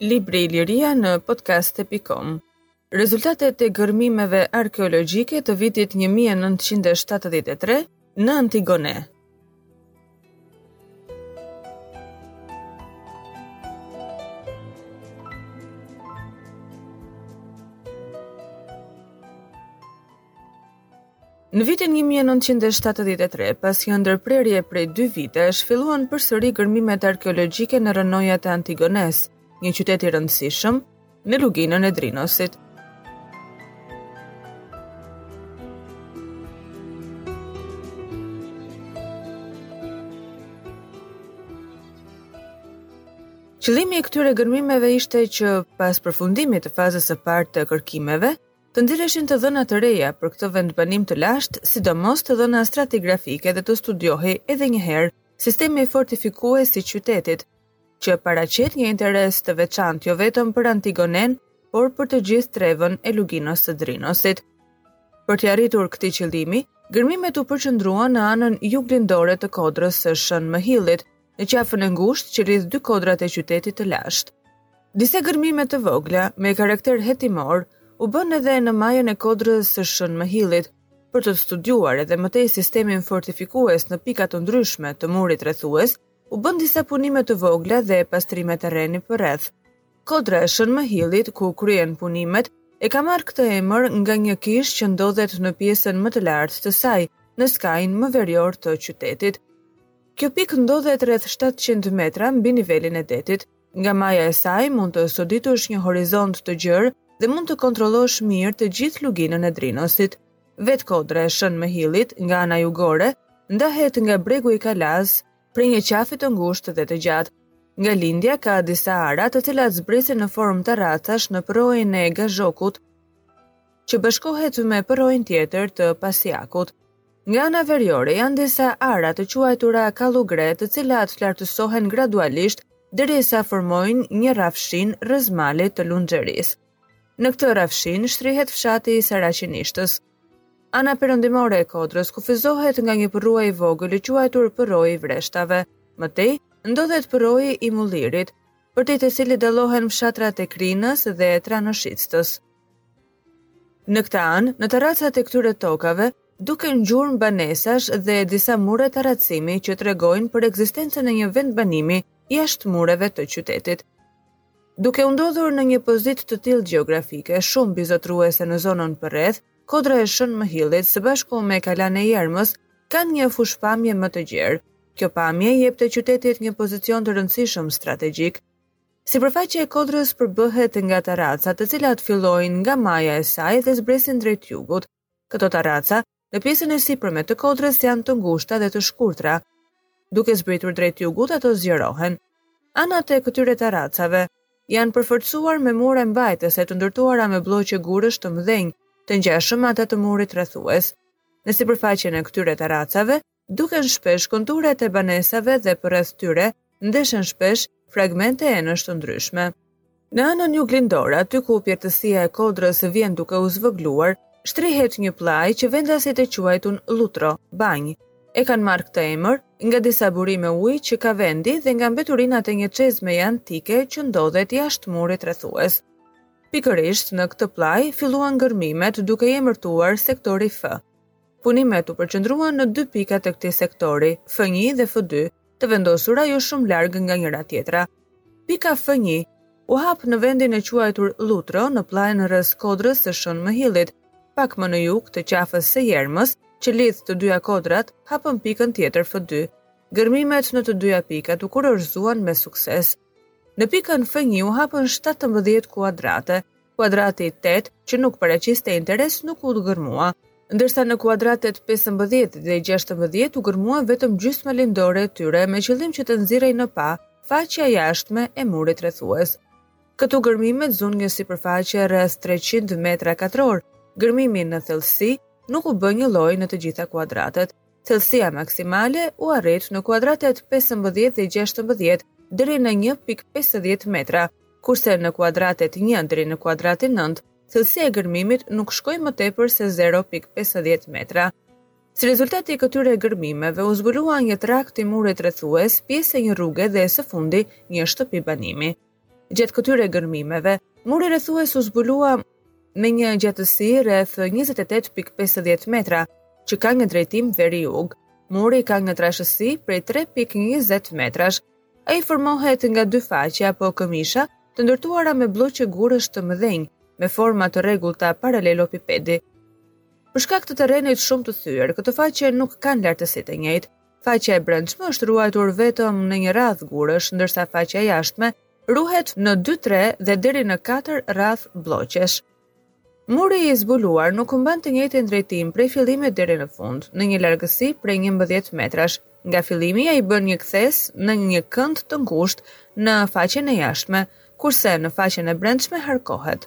Libri i Liria në podcast.com Rezultatet e gërmimeve arkeologjike të vitit 1973 në Antigone. Në vitin 1973, pas një ndërprerje prej dy vitesh, filluan përsëri gërmimet arkeologjike në rrënojat e Antigones, një qytet i rëndësishëm, në luginën e Drinosit. Qëllimi i këtyre gërmimeve ishte që pas përfundimit të fazës së parë të kërkimeve, të nxirreshin të dhëna të reja për këtë vendbanim të lashtë, sidomos të dhëna stratigrafike dhe të studiohej edhe një herë sistemi fortifikues i qytetit, që paraqet një interes të veçantë jo vetëm për Antigonen, por për të gjithë trevën e Luginës së Drinosit. Për t'i arritur këtij qëllimi, gërmimet u përqendruan në anën juglindore të kodrës së Shën Mëhillit, në qafën e ngushtë që lidh dy kodrat e qytetit të lashtë. Disa gërmime të vogla me karakter hetimor u bënë edhe në majën e kodrës së Shën Mëhillit për të studiuar edhe më tej sistemin fortifikues në pika të ndryshme të murit rrethues U bënë disa punime të vogla dhe pastrime terreni përreth. Kodra e Shën Mëhillit, ku u kryen punimet, e ka marrë këtë emër nga një kishë që ndodhet në pjesën më të lartë të saj, në skajin më verior të qytetit. Kjo pikë ndodhet rreth shtatëqind metra mbi nivelin e detit. Nga maja e saj mund të soditësh një horizont të gjerë dhe mund të kontrollosh mirë të gjithë luginën e Drinosit. Vetë kodra e Shën Mëhillit, nga ana jugore, ndahet nga bregu i Kalasë prej një qafe të ngushtë dhe të gjatë. Nga lindja ka disa ara të cilat zbresin në formë tarracash në përroin e Gazhokut, që bashkohet me përroin tjetër të Pasiakut. Nga ana veriore janë disa ara të quajtura kallugre të cilat lartësohen gradualisht derisa formojnë një rrafshinë rrëzë malit të Lunxhërisë. Në këtë rrafshinë shtrihet fshati i Saraqinishtës. Ana perëndimore e kodrës kufizohet nga një përrua i vogël i quajtur përroi i vreshtave. Më tej ndodhet përroi i Mullirit, përtej të cilit dallohen fshatrat e Krinës dhe Tranoshishtës. Në këtë anë, në tarracat e këtyre tokave, duken gjurmë banesash dhe disa mure tarracimi që tregojnë për ekzistencën e një vendbanimi jashtë mureve të qytetit. Duke u ndodhur në një pozitë të tillë gjeografike, shumë mbizotëruese në zonën përreth, kodra e Shën Mëhillit së bashku me Kalanë e Jermës kanë një fushëpamje më të gjerë. Kjo pamje i jepte qytetit një pozicion të rëndësishëm strategjik. Sipërfaqja e kodrës përbëhet nga tarraca, të cilat fillojnë nga maja e saj dhe zbresin drejt jugut, Këto tarraca, në pjesën e sipërme të kodrës janë të ngushta dhe të shkurtra. Duke zbritur drejt jugut ato zgjerohen. Anët e këtyre tarracave janë përforcuar me mure mbajtëse të ndërtuara me blloqe gurësh të mëdhenj, të ngjashëm me ata të murit rrethues. Në sipërfaqen e këtyre tarracave Duken shpesh konturet e banesave dhe përreth tyre ndeshen shpesh fragmente enësh të ndryshme. Në anën juglindore, aty ku pjerrtësia e kodrës vjen duke u zvogëluar, shtrihet një pllajë që vendasit e quajnë Lutro, Banjë, e kanë marrë këtë emër nga disa burime uji që ka vendi dhe nga mbeturinat e një çezmeje antike që ndodhet jashtë murit rrethues. Pikërisht në këtë pllajë filluan gërmimet duke i emërtuar sektori F. Punimet u përqendruan në dy pika të këtij sektori, F1 dhe F2, të vendosura jo shumë larg nga njëra tjetra. Pika F1 u hap në vendin e quajtur Lutro në pllajën rrëzë kodrës së Shën Mëhillit, pak më në jug të qafës së Jermës, që lidh të dyja kodrat, hapën pikën tjetër F2. Gërmimet në të dyja pikat u kurorëzuan me sukses. Në pikën F1 u hapën shtatëmbëdhjetë kuadrate, Kuadrati 8, që nuk paraqiste interes, nuk u gërmua, ndërsa në kuadratet 15 dhe 16 u gërmua vetëm gjysma lindore e tyre me qëllim që të nxirrej në pah faqja jashtme e murit rrethues. Këtu gërmimet zunë një sipërfaqe rreth 300 metra katrorë. Gërmimi në thellësi nuk u bë njëlloj në të gjitha kuadratet. Thellësia maksimale u arrit në kuadratet pesëmbëdhjetë dhe gjashtëmbëdhjetë deri në një pikë pesëdhjetë metra, kurse në kuadratet një deri në kuadratin nëntë, thellësia e gërmimit nuk shkoi më tepër se zero pikë pesëdhjetë metra. Si rezultat i këtyre gërmimeve u zbulua një trakt i murit rrethues, pjesë e një rruge dhe së fundi një shtëpi banimi. Gjatë këtyre gërmimeve, muri rrethues u zbulua me një gjatësi rreth 28.50 metra, që ka një drejtim veri-jug. Muri ka një trashësi prej 3.20 metrash. Ai formohet nga dy faqe apo këmisha të ndërtuara me blloqe gurësh të mëdhenj, me forma të rregullta paralelopipedi. Për shkak të terrenit shumë të thyer, këto faqe nuk kanë lartësi të njëjtë. Faqja e brendshme është ruajtur vetëm në një radhë gurësh, ndërsa faqja e jashtme ruhet në 2-3 dhe deri në 4 radhë blloqesh. Muri i zbuluar nuk mban të njëjtin drejtim prej fillimit deri në fund, në një largësi prej 11 metrash. Nga fillimi ai bën një kthesë në një kënd të ngushtë në faqen e jashtme, kurse në faqen e brendshme harkohet.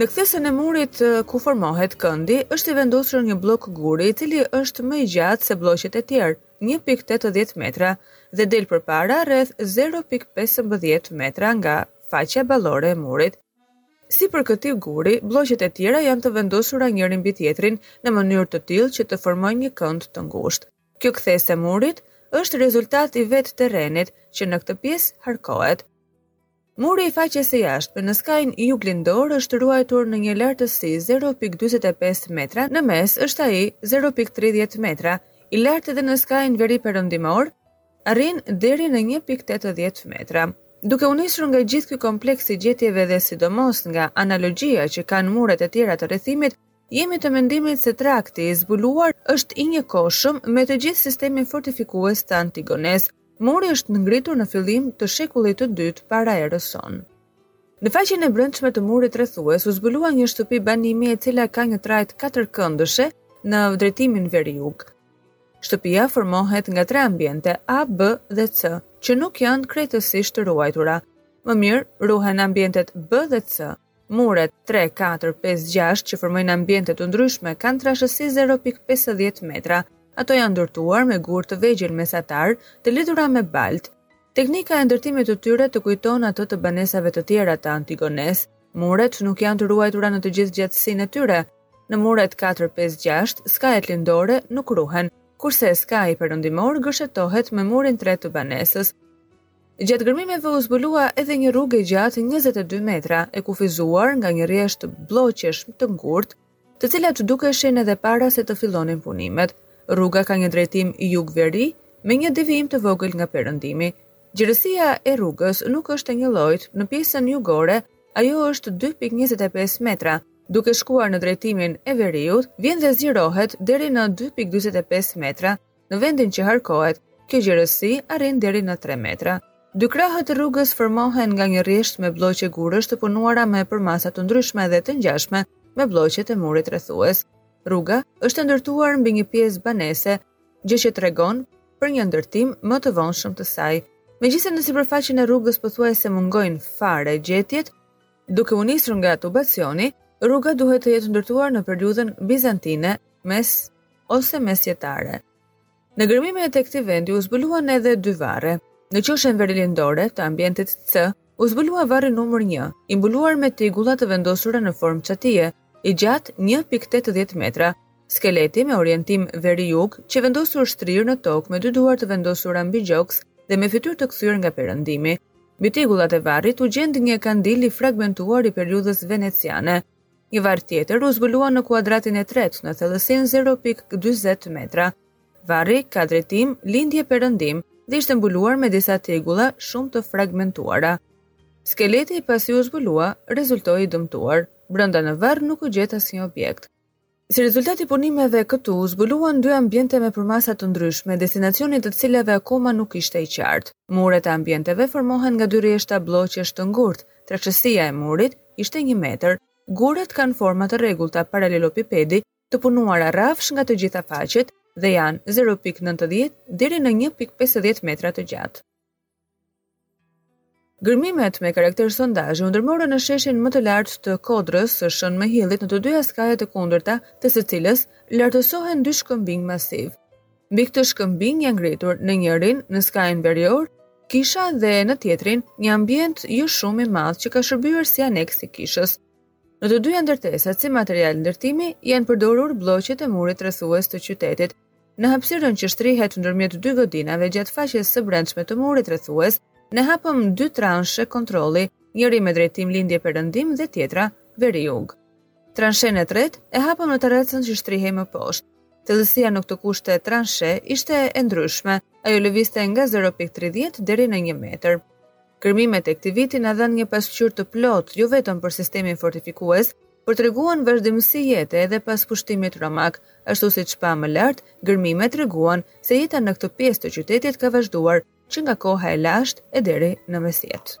Në kthesën e murit ku formohet këndi, është i vendosur një bllok guri, i cili është më i gjatë se blloqet e tjerë, 1.80 metra, dhe del përpara rreth 0.15 metra nga faqja ballore e murit. Sipër këtij guri, blloqet e tjera janë të vendosura njëri mbi tjetrin në mënyrë të tillë që të formojnë një kënd të ngushtë. Kjo kthesë e murit është rezultat i vetë terrenit që në këtë pjesë harkohet. Muri i faqes së jashtme në skajin juglindor është ruajtur në një lartësi zero pikë dyzet e pesë metra, në mes është ai zero pikë tridhjetë metra i lartë edhe në skajin veriperëndimor arrin deri në një pikë tetëdhjetë metra. Duke u nisur nga gjithë ky kompleks i gjetjeve dhe sidomos nga analogjia që kanë muret e tjera të rrethimit, Jemi të mendimit se trakti i zbuluar është i njëkohshëm me të gjithë sistemin fortifikues të Antigonesë. Muri është ngritur në fillim të shekullit të dytë para erës sonë. Në faqen e brendshme të murit rrethues u zbulua një shtëpi banimi e cila ka një trajtë katërkëndëshe në drejtimin veri-jug. Shtëpia formohet nga tre ambiente A, B dhe C, që nuk janë krejtësisht të ruajtura. Më mirë ruhen ambientet B dhe C. Muret tre, katër, pesë, gjashtë që formojnë ambiente të ndryshme kanë trashësi zero pikë pesëdhjetë metra. Ato janë ndërtuar me gurë të vegjël mesatarë, të lidhura me baltë. Teknika e ndërtimit të tyre të kujton atë të banesave të tjera të Antigonesë. Muret nuk janë të ruajtura në të gjithë gjatësinë e tyre. Në muret katër, pesë, gjashtë, skajet lindore nuk ruhen, kurse skaji perëndimor gërshetohet me murin tre të banesës. Gjatë gërmimeve u zbulua edhe një rrugë e gjatë 22 metra, e kufizuar nga një rresht blloqesh të ngurtë, të cilat dukeshin edhe para se të fillonin punimet. Rruga ka një drejtim jug-veri, me një devijim të vogël nga perëndimi. Gjerësia e rrugës nuk është e njëllojt, në pjesën jugore ajo është 2.25 metra, duke shkuar në drejtimin e veriut, vjen dhe zgjerohet deri në 2.45 metra, Në vendin që harkohet, kjo gjerësi arrin deri në 3 metra. Dy krahët e rrugës formohen nga një rrjesht me blloqe gurësh të punuara me përmasa të ndryshme dhe të ngjashme me blloqet e murit rrethues. Rruga është e ndërtuar mbi një pjesë banese, gjë që tregon për një ndërtim më të vonshëm të saj. Megjithëse në sipërfaqen e rrugës pothuajse mungojnë fare gjetjet, Duke u nisur nga tubacioni, rruga duhet të jetë ndërtuar në periudhën bizantine mes ose mesjetare. Në gërmimet e këtij vendi u zbuluan edhe dy varre. Në qoshen verilindore të ambientit C, u zbulua varri numër 1, i mbuluar me tegulla të vendosura në formë çatie, i gjatë 1.80 metra, skeleti me orientim veri-jug, qe vendosur shtrirë në tokë me dy duar të vendosura mbi gjoks dhe me fytyrë të kthyer nga perëndimi. Mbi tegullat e varrit u gjend një kandil i fragmentuar i periudhës veneciane. Një varr tjetër u zbulua në kuadratin e tretë në thellësinë 0.40 metra. Varri ka drejtim lindje perëndim dhe ishte mbuluar me disa tegulla shumë të fragmentuara. Skeleti, pasi u zbulua, rezultoi i dëmtuar. Brenda në varr nuk u gjet asnjë objekt. Si rezultat i punimeve këtu, u zbuluan dy ambiente me përmasa të ndryshme, destinacioni i të cilave akoma nuk ishte i qartë. Muret e ambienteve formohen nga dy rreshta blloqesh të ngurtë, trashësia e murit ishte një metër. Guret kanë forma të rregullta paralelopipedi, të punuara rrafsh nga të gjitha faqet dhe janë zero pikë nëntëdhjetë deri në një pikë pesëdhjetë metra të gjatë. Gërmimet me karakter sondazhi u ndërmorën në sheshin më të lartë të kodrës së Shën Mehillit në të dyja skajet e kundërta të së cilës lartësohen dy shkëmbinj masiv. Mbi këta shkëmbinj janë ngritur në njërin, në skajin verior, kisha dhe në tjetrin një ambient jo shumë i madh që ka shërbyer si aneks i kishës. Në të dyja ndërtesat si material ndërtimi janë përdorur blloqet e murit rrethues të qytetit, Në hapësirën që shtrihet ndërmjet dy godinave gjatë faqes së brendshme të murit rrethues, ne hapëm dy transhe kontrolli, njëri me drejtim lindje-perëndim dhe tjetra veri-jug. Transhen e tretë e hapëm në terracën që shtrihej më poshtë. Thellësia në këto kushte transhe ishte e ndryshme, ajo lëviste nga 0.30 deri në 1 metër. Gërmimet e këtij viti na dhanë një pasqyrë të plotë jo vetëm për sistemin fortifikues, por treguan vazhdimësi jete edhe pas pushtimit romak. Ashtu siç pamë më lart, gërmimet treguan se jeta në këtë pjesë të qytetit ka vazhduar që nga koha e lashtë e deri në mesjetë.